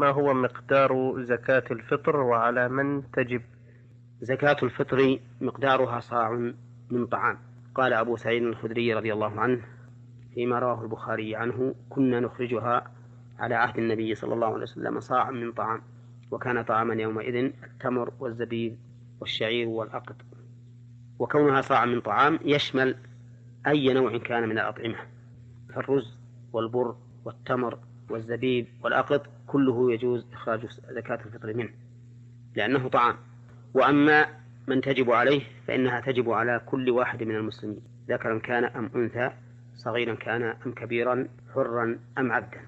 ما هو مقدار زكاة الفطر وعلى من تجب؟ زكاة الفطر مقدارها صاع من طعام. قال أبو سعيد الخدري رضي الله عنه فيما رواه البخاري عنه كنا نخرجها على عهد النبي صلى الله عليه وسلم صاعا من طعام وكان طعاما يومئذ التمر والزبيب والشعير والأقط وكونها صاعا من طعام يشمل أي نوع كان من الأطعمة فالرز والبر والتمر والزبيب والأقط كله يجوز إخراج زكاة الفطر منه لأنه طعام. وأما من تجب عليه فإنها تجب على كل واحد من المسلمين ذكرا كان أم أنثى صغيرا كان أم كبيرا حرا أم عبدا.